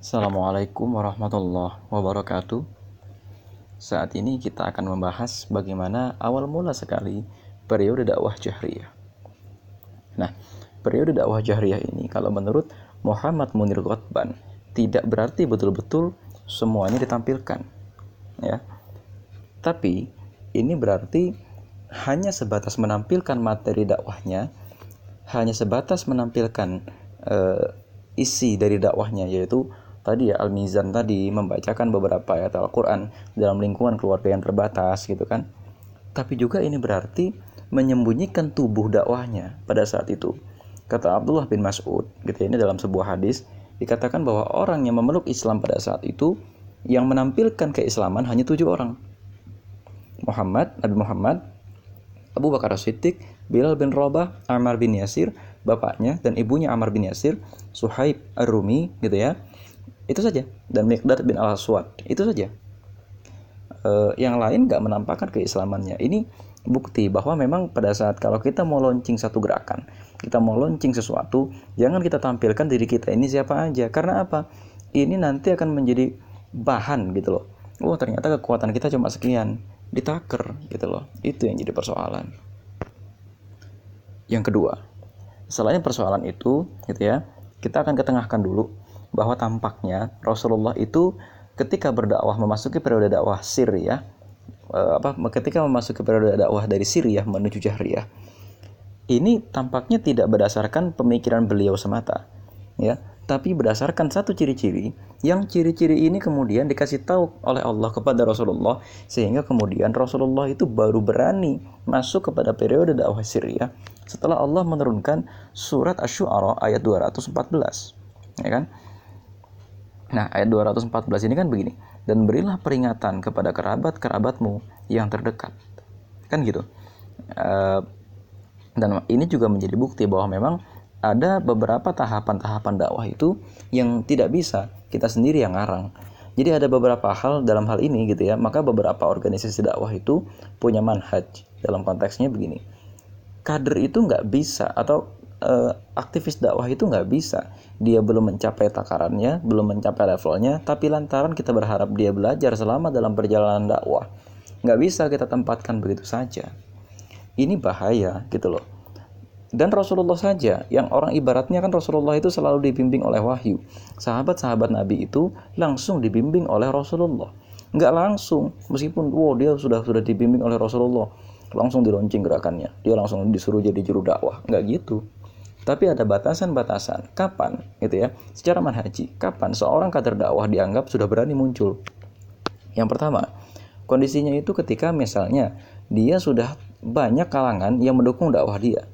Assalamualaikum warahmatullahi wabarakatuh. Saat ini kita akan membahas bagaimana awal mula sekali periode dakwah jahriyah. Nah, periode dakwah jahriyah ini kalau menurut Muhammad Munir Ghotban tidak berarti betul-betul semuanya ditampilkan. Ya. Tapi ini berarti hanya sebatas menampilkan materi dakwahnya, hanya sebatas menampilkan uh, isi dari dakwahnya yaitu tadi ya Al-Mizan tadi membacakan beberapa ayat Al-Qur'an dalam lingkungan keluarga yang terbatas gitu kan. Tapi juga ini berarti menyembunyikan tubuh dakwahnya pada saat itu. Kata Abdullah bin Mas'ud, gitu ya, ini dalam sebuah hadis dikatakan bahwa orang yang memeluk Islam pada saat itu yang menampilkan keislaman hanya tujuh orang. Muhammad, Nabi Muhammad, Abu Bakar Siddiq, Bilal bin Rabah, Ammar bin Yasir, bapaknya dan ibunya Ammar bin Yasir, Suhaib Ar-Rumi gitu ya, itu saja. Dan Miqdad bin Al-Aswad. Itu saja. Uh, yang lain nggak menampakkan keislamannya. Ini bukti bahwa memang pada saat kalau kita mau launching satu gerakan, kita mau launching sesuatu, jangan kita tampilkan diri kita ini siapa aja. Karena apa? Ini nanti akan menjadi bahan gitu loh. Oh ternyata kekuatan kita cuma sekian, ditaker gitu loh. Itu yang jadi persoalan. Yang kedua, selain persoalan itu, gitu ya, kita akan ketengahkan dulu bahwa tampaknya Rasulullah itu ketika berdakwah memasuki periode dakwah Syria eh, apa ketika memasuki periode dakwah dari Syria menuju Jahriyah ini tampaknya tidak berdasarkan pemikiran beliau semata ya. Tapi berdasarkan satu ciri-ciri yang ciri-ciri ini kemudian dikasih tahu oleh Allah kepada Rasulullah sehingga kemudian Rasulullah itu baru berani masuk kepada periode dakwah Syria setelah Allah menurunkan surat Asy-Syu'ara ayat 214 ya kan Nah, ayat 214 ini kan begini. Dan berilah peringatan kepada kerabat-kerabatmu yang terdekat. Kan gitu. Uh, dan ini juga menjadi bukti bahwa memang ada beberapa tahapan-tahapan dakwah itu yang tidak bisa kita sendiri yang ngarang. Jadi ada beberapa hal dalam hal ini gitu ya. Maka beberapa organisasi dakwah itu punya manhaj. Dalam konteksnya begini. Kader itu nggak bisa atau uh, aktivis dakwah itu nggak bisa. Dia belum mencapai takarannya belum mencapai levelnya tapi lantaran kita berharap dia belajar selama dalam perjalanan dakwah. Nggak bisa kita tempatkan begitu saja. Ini bahaya gitu loh. Dan Rasulullah saja yang orang ibaratnya kan Rasulullah itu selalu dibimbing oleh wahyu. Sahabat-sahabat Nabi itu langsung dibimbing oleh Rasulullah. Nggak langsung meskipun wow dia sudah sudah dibimbing oleh Rasulullah. Langsung dilonceng gerakannya. Dia langsung disuruh jadi juru dakwah. Nggak gitu tapi ada batasan-batasan. Kapan gitu ya? Secara manhaji, kapan seorang kader dakwah dianggap sudah berani muncul? Yang pertama, kondisinya itu ketika misalnya dia sudah banyak kalangan yang mendukung dakwah dia.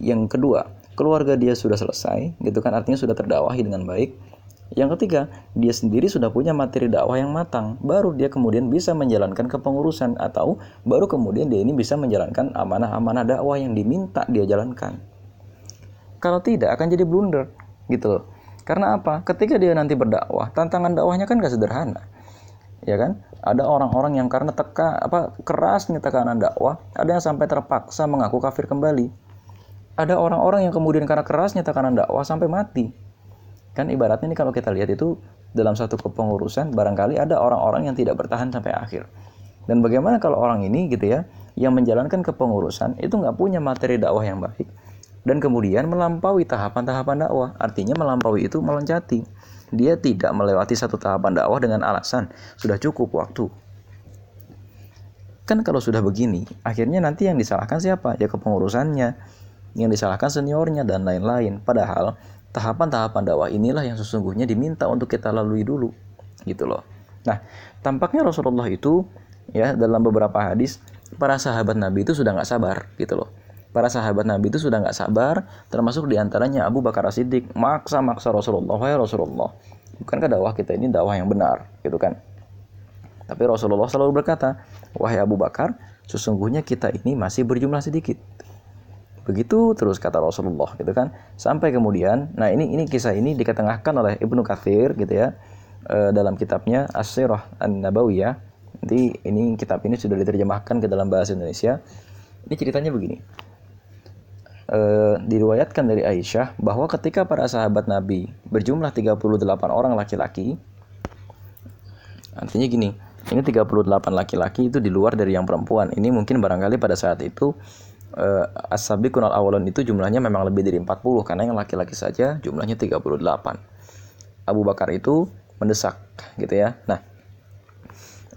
Yang kedua, keluarga dia sudah selesai, gitu kan artinya sudah terdakwahi dengan baik. Yang ketiga, dia sendiri sudah punya materi dakwah yang matang, baru dia kemudian bisa menjalankan kepengurusan atau baru kemudian dia ini bisa menjalankan amanah-amanah dakwah yang diminta dia jalankan. Kalau tidak akan jadi blunder gitu loh. Karena apa? Ketika dia nanti berdakwah, tantangan dakwahnya kan gak sederhana. Ya kan? Ada orang-orang yang karena teka apa kerasnya tekanan dakwah, ada yang sampai terpaksa mengaku kafir kembali. Ada orang-orang yang kemudian karena kerasnya tekanan dakwah sampai mati. Kan ibaratnya ini kalau kita lihat itu dalam satu kepengurusan barangkali ada orang-orang yang tidak bertahan sampai akhir. Dan bagaimana kalau orang ini gitu ya, yang menjalankan kepengurusan itu nggak punya materi dakwah yang baik, dan kemudian melampaui tahapan-tahapan dakwah. Artinya melampaui itu meloncati. Dia tidak melewati satu tahapan dakwah dengan alasan sudah cukup waktu. Kan kalau sudah begini, akhirnya nanti yang disalahkan siapa? Ya kepengurusannya, yang disalahkan seniornya dan lain-lain. Padahal tahapan-tahapan dakwah inilah yang sesungguhnya diminta untuk kita lalui dulu, gitu loh. Nah, tampaknya Rasulullah itu ya dalam beberapa hadis para sahabat Nabi itu sudah nggak sabar, gitu loh para sahabat Nabi itu sudah nggak sabar, termasuk di antaranya Abu Bakar Siddiq maksa-maksa Rasulullah, wahai Rasulullah, bukankah dakwah kita ini dakwah yang benar, gitu kan? Tapi Rasulullah selalu berkata, wahai Abu Bakar, sesungguhnya kita ini masih berjumlah sedikit. Begitu terus kata Rasulullah, gitu kan? Sampai kemudian, nah ini ini kisah ini diketengahkan oleh Ibnu Katsir, gitu ya, e, dalam kitabnya As-Sirah An-Nabawiyah. Nanti ini kitab ini sudah diterjemahkan ke dalam bahasa Indonesia. Ini ceritanya begini eh, diriwayatkan dari Aisyah bahwa ketika para sahabat Nabi berjumlah 38 orang laki-laki artinya gini ini 38 laki-laki itu di luar dari yang perempuan. Ini mungkin barangkali pada saat itu uh, as-sabiqun al-awwalun itu jumlahnya memang lebih dari 40 karena yang laki-laki saja jumlahnya 38 Abu Bakar itu mendesak gitu ya. Nah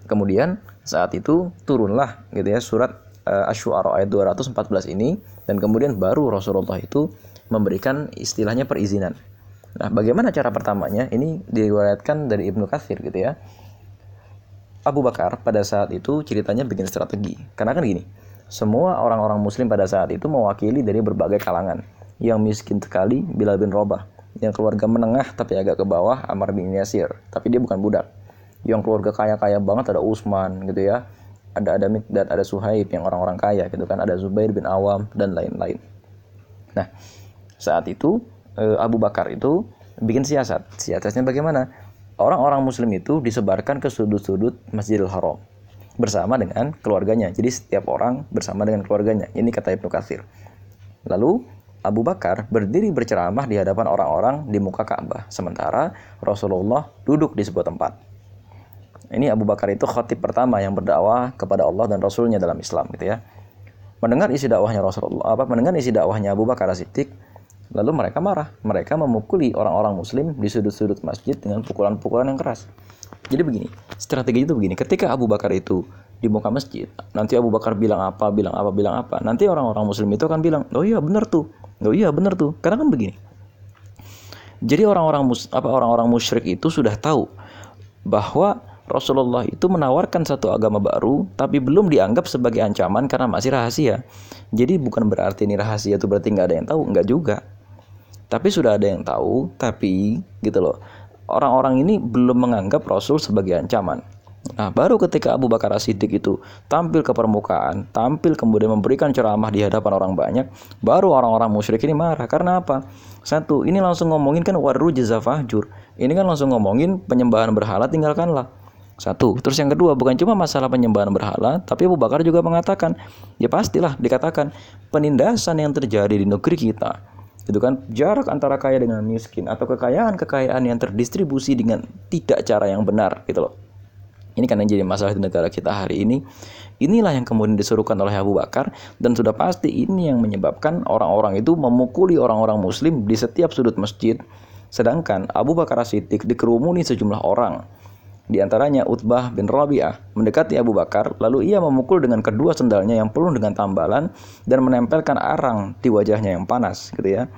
kemudian saat itu turunlah gitu ya surat uh, Asy-Syu'ara ayat 214 ini dan kemudian baru Rasulullah itu memberikan istilahnya perizinan Nah, bagaimana cara pertamanya? Ini diriwayatkan dari Ibnu Katsir gitu ya. Abu Bakar pada saat itu ceritanya bikin strategi. Karena kan gini, semua orang-orang muslim pada saat itu mewakili dari berbagai kalangan. Yang miskin sekali Bilal bin Robah, yang keluarga menengah tapi agak ke bawah Amr bin Yasir, tapi dia bukan budak. Yang keluarga kaya-kaya banget ada Utsman gitu ya. Ada ada dan ada Suhaib yang orang-orang kaya gitu kan, ada Zubair bin Awam dan lain-lain. Nah, saat itu eh, Abu Bakar itu bikin siasat. Siasatnya bagaimana? orang-orang muslim itu disebarkan ke sudut-sudut Masjidil Haram bersama dengan keluarganya. Jadi setiap orang bersama dengan keluarganya. Ini kata Ibnu Katsir. Lalu Abu Bakar berdiri berceramah di hadapan orang-orang di muka Ka'bah, sementara Rasulullah duduk di sebuah tempat. Ini Abu Bakar itu khatib pertama yang berdakwah kepada Allah dan Rasulnya dalam Islam gitu ya. Mendengar isi dakwahnya Rasulullah, apa mendengar isi dakwahnya Abu Bakar Siddiq, Lalu mereka marah. Mereka memukuli orang-orang muslim di sudut-sudut masjid dengan pukulan-pukulan yang keras. Jadi begini, strategi itu begini. Ketika Abu Bakar itu di muka masjid, nanti Abu Bakar bilang apa, bilang apa, bilang apa. Nanti orang-orang muslim itu akan bilang, "Oh iya, benar tuh." "Oh iya, benar tuh." Karena kan begini. Jadi orang-orang apa orang-orang musyrik itu sudah tahu bahwa Rasulullah itu menawarkan satu agama baru tapi belum dianggap sebagai ancaman karena masih rahasia. Jadi bukan berarti ini rahasia itu berarti nggak ada yang tahu, nggak juga tapi sudah ada yang tahu tapi gitu loh orang-orang ini belum menganggap Rasul sebagai ancaman Nah, baru ketika Abu Bakar As-Siddiq itu tampil ke permukaan, tampil kemudian memberikan ceramah di hadapan orang banyak, baru orang-orang musyrik ini marah. Karena apa? Satu, ini langsung ngomongin kan waru jazafahjur. Ini kan langsung ngomongin penyembahan berhala tinggalkanlah. Satu. Terus yang kedua, bukan cuma masalah penyembahan berhala, tapi Abu Bakar juga mengatakan, ya pastilah dikatakan penindasan yang terjadi di negeri kita itu kan jarak antara kaya dengan miskin atau kekayaan-kekayaan yang terdistribusi dengan tidak cara yang benar gitu loh. Ini kan yang jadi masalah di negara kita hari ini. Inilah yang kemudian disuruhkan oleh Abu Bakar dan sudah pasti ini yang menyebabkan orang-orang itu memukuli orang-orang muslim di setiap sudut masjid. Sedangkan Abu Bakar Siddiq dikerumuni sejumlah orang di antaranya Utbah bin Rabi'ah mendekati Abu Bakar, lalu ia memukul dengan kedua sendalnya yang penuh dengan tambalan dan menempelkan arang di wajahnya yang panas, gitu ya.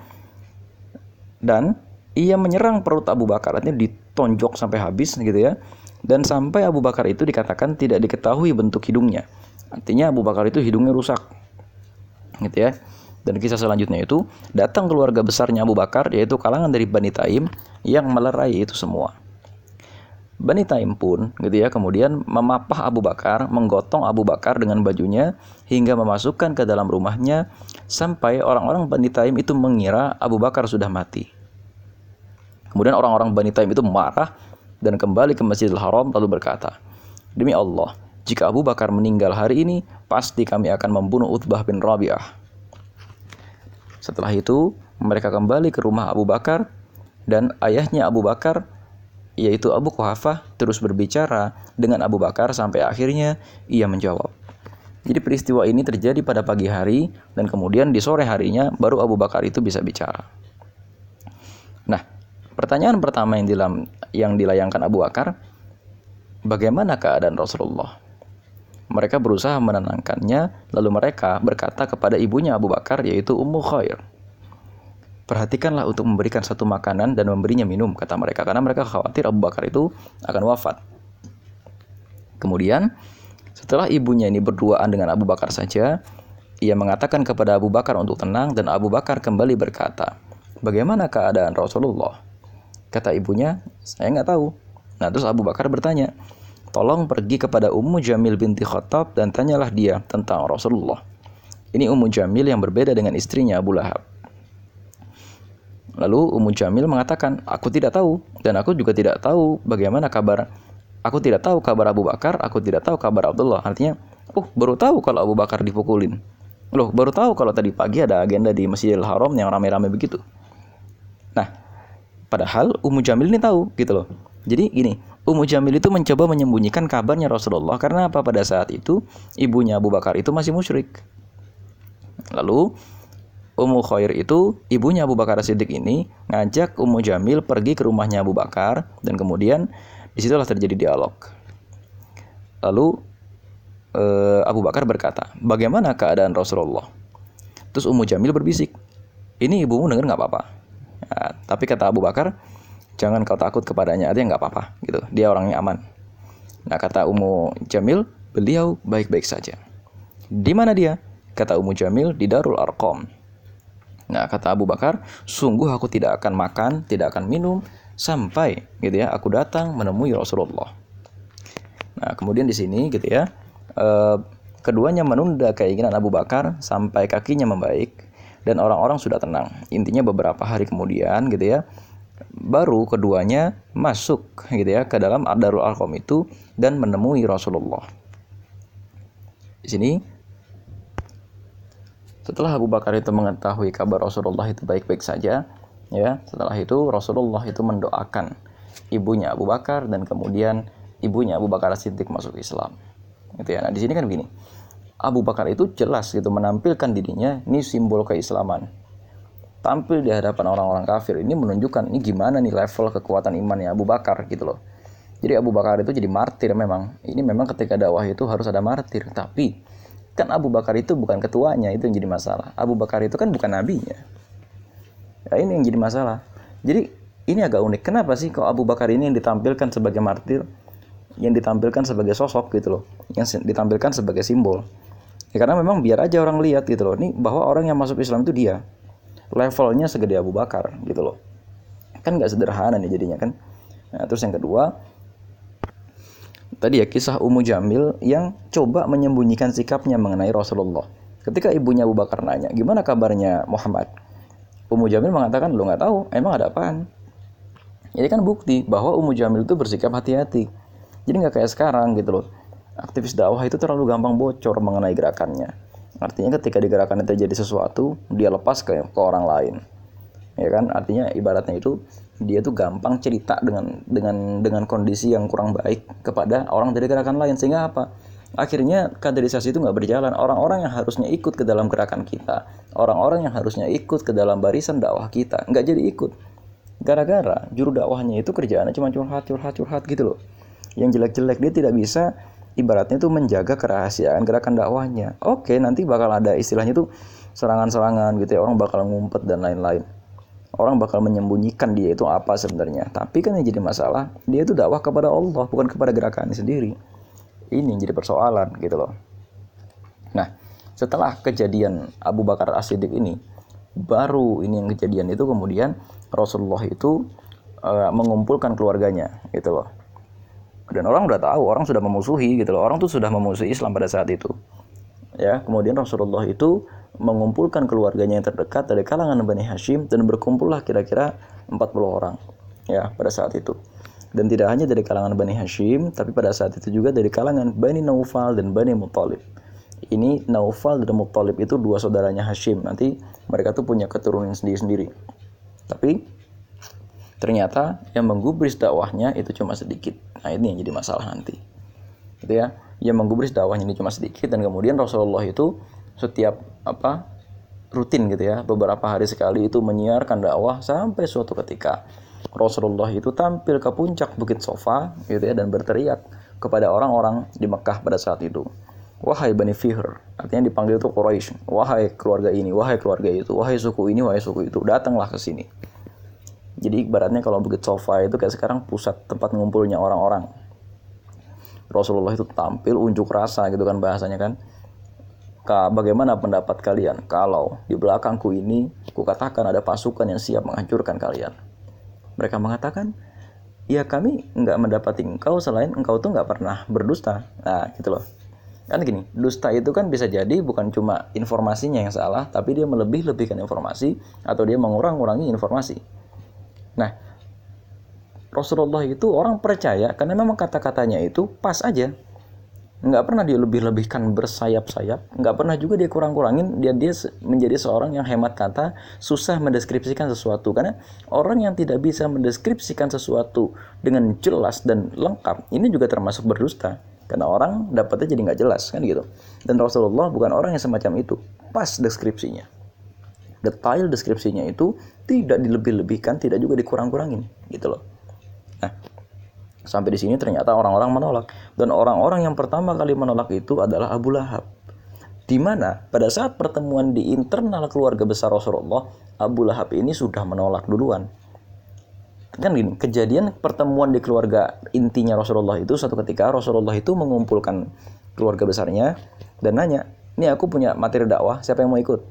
Dan ia menyerang perut Abu Bakar, artinya ditonjok sampai habis, gitu ya. Dan sampai Abu Bakar itu dikatakan tidak diketahui bentuk hidungnya. Artinya Abu Bakar itu hidungnya rusak, gitu ya. Dan kisah selanjutnya itu datang keluarga besarnya Abu Bakar yaitu kalangan dari Bani Taim yang melerai itu semua. Bani Taim pun gitu ya kemudian memapah Abu Bakar, menggotong Abu Bakar dengan bajunya hingga memasukkan ke dalam rumahnya sampai orang-orang Bani Taim itu mengira Abu Bakar sudah mati. Kemudian orang-orang Bani Taim itu marah dan kembali ke Masjidil Haram lalu berkata, "Demi Allah, jika Abu Bakar meninggal hari ini, pasti kami akan membunuh Utbah bin Rabi'ah." Setelah itu, mereka kembali ke rumah Abu Bakar dan ayahnya Abu Bakar yaitu Abu Kuhafah terus berbicara dengan Abu Bakar sampai akhirnya ia menjawab. Jadi peristiwa ini terjadi pada pagi hari dan kemudian di sore harinya baru Abu Bakar itu bisa bicara. Nah, pertanyaan pertama yang dilam, yang dilayangkan Abu Bakar, bagaimana keadaan Rasulullah? Mereka berusaha menenangkannya, lalu mereka berkata kepada ibunya Abu Bakar yaitu Ummu Khair. Perhatikanlah untuk memberikan satu makanan dan memberinya minum, kata mereka. Karena mereka khawatir Abu Bakar itu akan wafat. Kemudian, setelah ibunya ini berduaan dengan Abu Bakar saja, ia mengatakan kepada Abu Bakar untuk tenang dan Abu Bakar kembali berkata, Bagaimana keadaan Rasulullah? Kata ibunya, saya nggak tahu. Nah terus Abu Bakar bertanya, tolong pergi kepada Ummu Jamil binti Khattab dan tanyalah dia tentang Rasulullah. Ini Ummu Jamil yang berbeda dengan istrinya Abu Lahab. Lalu Ummu Jamil mengatakan, aku tidak tahu dan aku juga tidak tahu bagaimana kabar. Aku tidak tahu kabar Abu Bakar, aku tidak tahu kabar Abdullah. Artinya, oh baru tahu kalau Abu Bakar dipukulin. Loh, baru tahu kalau tadi pagi ada agenda di Masjidil Haram yang rame-rame begitu. Nah, padahal Ummu Jamil ini tahu gitu loh. Jadi gini, Ummu Jamil itu mencoba menyembunyikan kabarnya Rasulullah karena apa pada saat itu ibunya Abu Bakar itu masih musyrik. Lalu Ummu Khair itu ibunya Abu Bakar Siddiq ini ngajak Ummu Jamil pergi ke rumahnya Abu Bakar dan kemudian di situlah terjadi dialog. Lalu uh, Abu Bakar berkata, bagaimana keadaan Rasulullah? Terus Ummu Jamil berbisik, ini ibumu dengar nggak apa-apa. Ya, tapi kata Abu Bakar, jangan kau takut kepadanya, artinya nggak apa-apa, gitu. Dia orangnya aman. Nah kata Ummu Jamil, beliau baik-baik saja. Di mana dia? Kata Ummu Jamil, di Darul Arqam. Nah kata Abu Bakar, sungguh aku tidak akan makan, tidak akan minum sampai gitu ya aku datang menemui Rasulullah. Nah kemudian di sini gitu ya eh, keduanya menunda keinginan Abu Bakar sampai kakinya membaik dan orang-orang sudah tenang. Intinya beberapa hari kemudian gitu ya, baru keduanya masuk gitu ya ke dalam Darul Arqam itu dan menemui Rasulullah. Di sini setelah Abu Bakar itu mengetahui kabar Rasulullah itu baik-baik saja, ya, setelah itu Rasulullah itu mendoakan ibunya Abu Bakar dan kemudian ibunya Abu Bakar Siddiq masuk Islam. Gitu ya. Nah di sini kan begini Abu Bakar itu jelas gitu menampilkan dirinya ini simbol keislaman. Tampil di hadapan orang-orang kafir ini menunjukkan ini gimana nih level kekuatan imannya Abu Bakar gitu loh. Jadi Abu Bakar itu jadi martir memang. Ini memang ketika dakwah itu harus ada martir tapi kan Abu Bakar itu bukan ketuanya itu yang jadi masalah. Abu Bakar itu kan bukan nabinya. Ya ini yang jadi masalah. Jadi ini agak unik. Kenapa sih kok Abu Bakar ini yang ditampilkan sebagai martir yang ditampilkan sebagai sosok gitu loh yang ditampilkan sebagai simbol? Ya karena memang biar aja orang lihat gitu loh. Ini bahwa orang yang masuk Islam itu dia. Levelnya segede Abu Bakar gitu loh. Kan nggak sederhana nih jadinya kan? Nah, terus yang kedua tadi ya kisah Ummu Jamil yang coba menyembunyikan sikapnya mengenai Rasulullah ketika ibunya Abu Bakar nanya gimana kabarnya Muhammad Ummu Jamil mengatakan lo nggak tahu emang ada apaan ini kan bukti bahwa Ummu Jamil itu bersikap hati-hati jadi nggak kayak sekarang gitu loh. Aktivis dakwah itu terlalu gampang bocor mengenai gerakannya. Artinya ketika di gerakan itu terjadi sesuatu, dia lepas ke, ke orang lain. Ya kan? Artinya ibaratnya itu dia tuh gampang cerita dengan dengan dengan kondisi yang kurang baik kepada orang dari gerakan lain sehingga apa? Akhirnya kaderisasi itu nggak berjalan. Orang-orang yang harusnya ikut ke dalam gerakan kita, orang-orang yang harusnya ikut ke dalam barisan dakwah kita, nggak jadi ikut. Gara-gara juru dakwahnya itu kerjaannya cuma curhat, curhat, curhat gitu loh yang jelek-jelek dia tidak bisa ibaratnya itu menjaga kerahasiaan gerakan dakwahnya oke nanti bakal ada istilahnya itu serangan-serangan gitu ya orang bakal ngumpet dan lain-lain orang bakal menyembunyikan dia itu apa sebenarnya. Tapi kan yang jadi masalah dia itu dakwah kepada Allah bukan kepada gerakannya sendiri. Ini yang jadi persoalan gitu loh. Nah setelah kejadian Abu Bakar As-Siddiq ini baru ini yang kejadian itu kemudian Rasulullah itu uh, mengumpulkan keluarganya gitu loh. Dan orang udah tahu orang sudah memusuhi gitu loh. Orang tuh sudah memusuhi Islam pada saat itu. Ya kemudian Rasulullah itu mengumpulkan keluarganya yang terdekat dari kalangan Bani Hashim dan berkumpullah kira-kira 40 orang ya pada saat itu. Dan tidak hanya dari kalangan Bani Hashim tapi pada saat itu juga dari kalangan Bani Naufal dan Bani Muttalib. Ini Naufal dan Muttalib itu dua saudaranya Hashim. Nanti mereka tuh punya keturunan sendiri-sendiri. Tapi ternyata yang menggubris dakwahnya itu cuma sedikit. Nah ini yang jadi masalah nanti. Gitu ya. Yang menggubris dakwahnya ini cuma sedikit dan kemudian Rasulullah itu setiap apa rutin gitu ya beberapa hari sekali itu menyiarkan dakwah sampai suatu ketika Rasulullah itu tampil ke puncak bukit Sofa gitu ya dan berteriak kepada orang-orang di Mekah pada saat itu wahai Bani Fihr artinya dipanggil itu Quraisy wahai keluarga ini wahai keluarga itu wahai suku ini wahai suku itu datanglah ke sini jadi ibaratnya kalau Bukit Sofa itu kayak sekarang pusat tempat ngumpulnya orang-orang. Rasulullah itu tampil unjuk rasa gitu kan bahasanya kan. Bagaimana pendapat kalian kalau di belakangku ini kukatakan ada pasukan yang siap menghancurkan kalian? Mereka mengatakan, ya kami nggak mendapati engkau selain engkau tuh nggak pernah berdusta. Nah gitu loh. Kan gini, dusta itu kan bisa jadi bukan cuma informasinya yang salah, tapi dia melebih-lebihkan informasi atau dia mengurang-urangi informasi. Nah, Rasulullah itu orang percaya karena memang kata-katanya itu pas aja. Nggak pernah dia lebih-lebihkan bersayap-sayap, nggak pernah juga dia kurang-kurangin dia dia menjadi seorang yang hemat kata, susah mendeskripsikan sesuatu karena orang yang tidak bisa mendeskripsikan sesuatu dengan jelas dan lengkap ini juga termasuk berdusta karena orang dapatnya jadi nggak jelas kan gitu. Dan Rasulullah bukan orang yang semacam itu, pas deskripsinya. Detail deskripsinya itu tidak dilebih-lebihkan, tidak juga dikurang-kurangin gitu loh. Nah, Sampai di sini ternyata orang-orang menolak. Dan orang-orang yang pertama kali menolak itu adalah Abu Lahab. Di mana pada saat pertemuan di internal keluarga besar Rasulullah, Abu Lahab ini sudah menolak duluan. Kan gini, kejadian pertemuan di keluarga intinya Rasulullah itu satu ketika Rasulullah itu mengumpulkan keluarga besarnya dan nanya, ini aku punya materi dakwah, siapa yang mau ikut?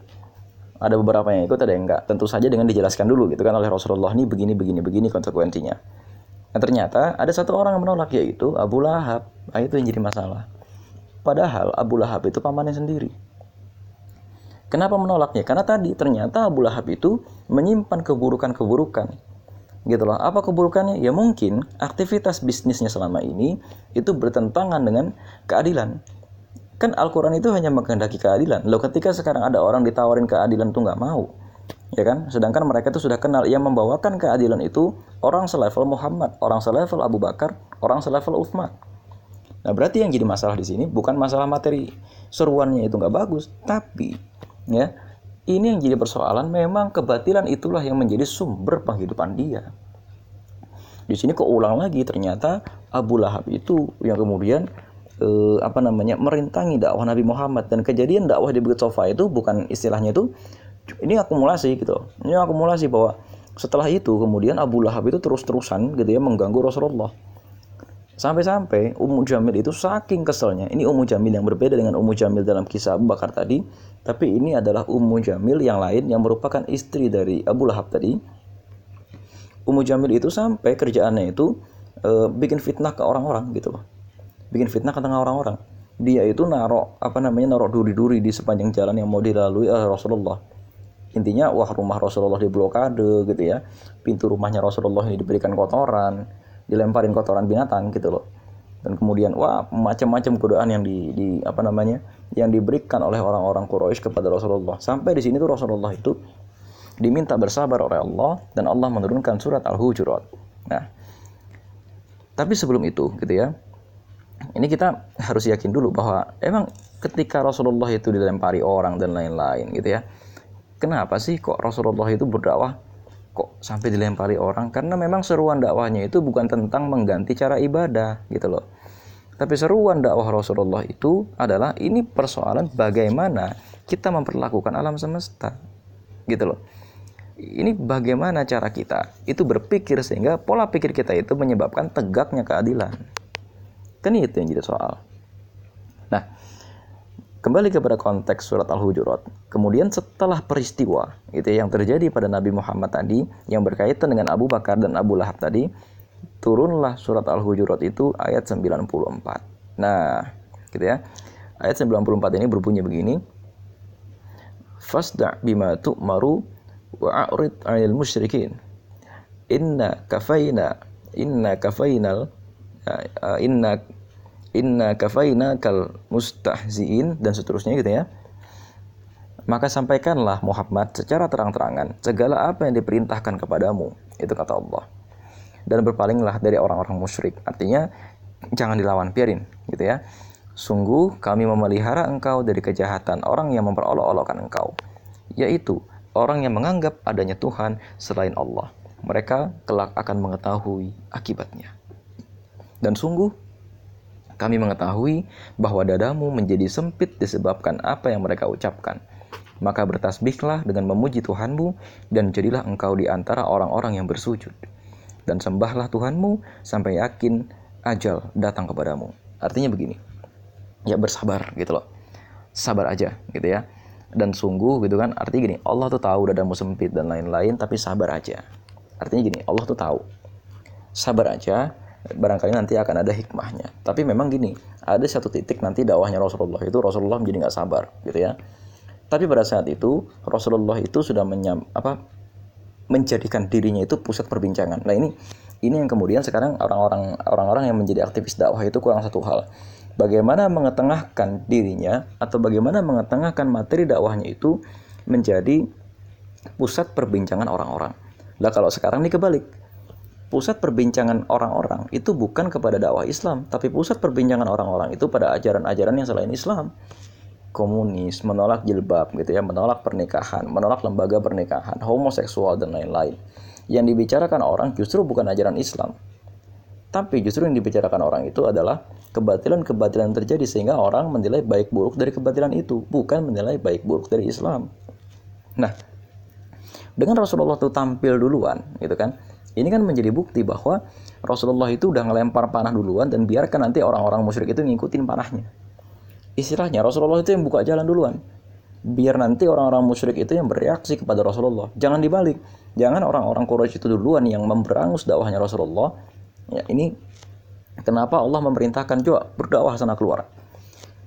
Ada beberapa yang ikut, ada yang enggak. Tentu saja dengan dijelaskan dulu gitu kan oleh Rasulullah ini begini begini begini konsekuensinya. Nah ternyata ada satu orang yang menolak yaitu Abu Lahab. Nah, itu yang jadi masalah. Padahal Abu Lahab itu pamannya sendiri. Kenapa menolaknya? Karena tadi ternyata Abu Lahab itu menyimpan keburukan-keburukan. Gitu loh. Apa keburukannya? Ya mungkin aktivitas bisnisnya selama ini itu bertentangan dengan keadilan. Kan Al-Quran itu hanya menghendaki keadilan. Loh ketika sekarang ada orang ditawarin keadilan tuh nggak mau ya kan? Sedangkan mereka itu sudah kenal. Yang membawakan keadilan itu orang selevel Muhammad orang selevel Abu Bakar orang selevel Uthman. Nah berarti yang jadi masalah di sini bukan masalah materi. Seruannya itu nggak bagus. Tapi ya ini yang jadi persoalan. Memang kebatilan itulah yang menjadi sumber penghidupan dia. Di sini keulang lagi ternyata Abu Lahab itu yang kemudian eh, apa namanya merintangi dakwah Nabi Muhammad. Dan kejadian dakwah di Bukit Sofa itu bukan istilahnya itu ini akumulasi gitu. Ini akumulasi bahwa setelah itu kemudian Abu Lahab itu terus-terusan gitu ya mengganggu Rasulullah. Sampai-sampai Ummu Jamil itu saking keselnya. Ini Ummu Jamil yang berbeda dengan Ummu Jamil dalam kisah Abu Bakar tadi. Tapi ini adalah Ummu Jamil yang lain yang merupakan istri dari Abu Lahab tadi. Ummu Jamil itu sampai kerjaannya itu e, bikin fitnah ke orang-orang gitu loh. Bikin fitnah ke tengah orang-orang. Dia itu narok apa namanya narok duri-duri di sepanjang jalan yang mau dilalui oleh Rasulullah intinya wah rumah Rasulullah diblokade gitu ya. Pintu rumahnya Rasulullah ini diberikan kotoran dilemparin kotoran binatang gitu loh. Dan kemudian wah macam-macam godaan yang di, di apa namanya yang diberikan oleh orang-orang Quraisy kepada Rasulullah. Sampai di sini tuh Rasulullah itu diminta bersabar oleh Allah dan Allah menurunkan surat Al-Hujurat. Nah tapi sebelum itu gitu ya ini kita harus yakin dulu bahwa emang ketika Rasulullah itu dilempari orang dan lain-lain gitu ya kenapa sih kok Rasulullah itu berdakwah kok sampai dilempari orang? Karena memang seruan dakwahnya itu bukan tentang mengganti cara ibadah gitu loh. Tapi seruan dakwah Rasulullah itu adalah ini persoalan bagaimana kita memperlakukan alam semesta gitu loh. Ini bagaimana cara kita itu berpikir sehingga pola pikir kita itu menyebabkan tegaknya keadilan. Kan itu yang jadi soal. Nah Kembali kepada konteks surat Al-Hujurat. Kemudian setelah peristiwa itu yang terjadi pada Nabi Muhammad tadi yang berkaitan dengan Abu Bakar dan Abu Lahab tadi, turunlah surat Al-Hujurat itu ayat 94. Nah, gitu ya. Ayat 94 ini berbunyi begini. Fasda' bima tu'maru wa a'rid 'anil musyrikin. Inna kafaina inna kafainal uh, inna inna kafaina kal mustahziin dan seterusnya gitu ya. Maka sampaikanlah Muhammad secara terang-terangan segala apa yang diperintahkan kepadamu itu kata Allah. Dan berpalinglah dari orang-orang musyrik. Artinya jangan dilawan biarin gitu ya. Sungguh kami memelihara engkau dari kejahatan orang yang memperolok-olokkan engkau yaitu orang yang menganggap adanya Tuhan selain Allah. Mereka kelak akan mengetahui akibatnya. Dan sungguh kami mengetahui bahwa dadamu menjadi sempit disebabkan apa yang mereka ucapkan. Maka bertasbihlah dengan memuji Tuhanmu dan jadilah engkau di antara orang-orang yang bersujud. Dan sembahlah Tuhanmu sampai yakin ajal datang kepadamu. Artinya begini. Ya bersabar gitu loh. Sabar aja gitu ya. Dan sungguh gitu kan artinya gini, Allah tuh tahu dadamu sempit dan lain-lain tapi sabar aja. Artinya gini, Allah tuh tahu. Sabar aja, barangkali nanti akan ada hikmahnya. Tapi memang gini, ada satu titik nanti dakwahnya Rasulullah itu Rasulullah menjadi nggak sabar, gitu ya. Tapi pada saat itu Rasulullah itu sudah menyam, apa menjadikan dirinya itu pusat perbincangan. Nah ini ini yang kemudian sekarang orang-orang orang-orang yang menjadi aktivis dakwah itu kurang satu hal. bagaimana mengetengahkan dirinya atau bagaimana mengetengahkan materi dakwahnya itu menjadi pusat perbincangan orang-orang. Lah kalau sekarang ini kebalik. Pusat perbincangan orang-orang itu bukan kepada dakwah Islam, tapi pusat perbincangan orang-orang itu pada ajaran-ajaran yang selain Islam. Komunis, menolak jilbab gitu ya, menolak pernikahan, menolak lembaga pernikahan, homoseksual dan lain-lain. Yang dibicarakan orang justru bukan ajaran Islam. Tapi justru yang dibicarakan orang itu adalah kebatilan-kebatilan terjadi sehingga orang menilai baik buruk dari kebatilan itu, bukan menilai baik buruk dari Islam. Nah, dengan Rasulullah itu tampil duluan, gitu kan? Ini kan menjadi bukti bahwa Rasulullah itu udah ngelempar panah duluan dan biarkan nanti orang-orang musyrik itu ngikutin panahnya. Istilahnya Rasulullah itu yang buka jalan duluan. Biar nanti orang-orang musyrik itu yang bereaksi kepada Rasulullah. Jangan dibalik. Jangan orang-orang Quraisy itu duluan yang memberangus dakwahnya Rasulullah. Ya, ini kenapa Allah memerintahkan juga berdakwah sana keluar.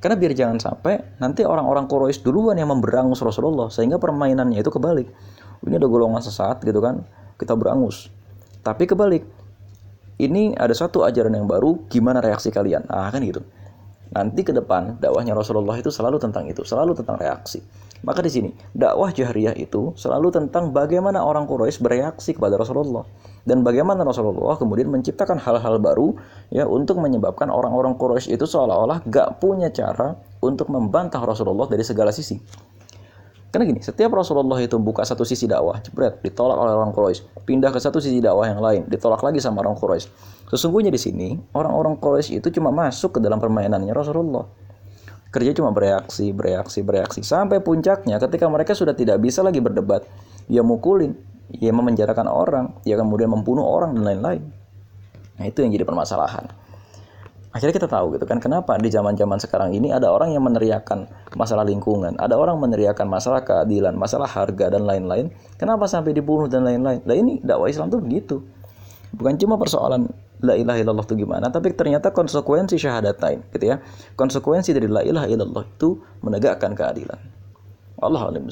Karena biar jangan sampai nanti orang-orang Quraisy duluan yang memberangus Rasulullah sehingga permainannya itu kebalik ini ada golongan sesat gitu kan kita berangus tapi kebalik ini ada satu ajaran yang baru gimana reaksi kalian? Ah kan gitu. Nanti ke depan dakwahnya Rasulullah itu selalu tentang itu selalu tentang reaksi. Maka di sini dakwah jahriyah itu selalu tentang bagaimana orang Quraisy bereaksi kepada Rasulullah. Dan bagaimana Rasulullah kemudian menciptakan hal-hal baru ya untuk menyebabkan orang-orang Quraisy itu seolah-olah gak punya cara untuk membantah Rasulullah dari segala sisi. Karena gini, setiap Rasulullah itu buka satu sisi dakwah, jebret, ditolak oleh orang Quraisy, pindah ke satu sisi dakwah yang lain, ditolak lagi sama orang Quraisy. Sesungguhnya di sini orang-orang Quraisy itu cuma masuk ke dalam permainannya Rasulullah. Kerja cuma bereaksi, bereaksi, bereaksi sampai puncaknya ketika mereka sudah tidak bisa lagi berdebat, ya mukulin, ya memenjarakan orang, ya kemudian membunuh orang dan lain-lain. Nah, itu yang jadi permasalahan akhirnya kita tahu gitu kan kenapa di zaman-zaman sekarang ini ada orang yang meneriakan masalah lingkungan, ada orang meneriakan masalah keadilan, masalah harga dan lain-lain. Kenapa sampai dibunuh dan lain-lain? Lah ini dakwah Islam tuh begitu. Bukan cuma persoalan la ilaha illallah itu gimana, tapi ternyata konsekuensi syahadatain gitu ya. Konsekuensi dari la ilaha illallah itu menegakkan keadilan. Allah alim.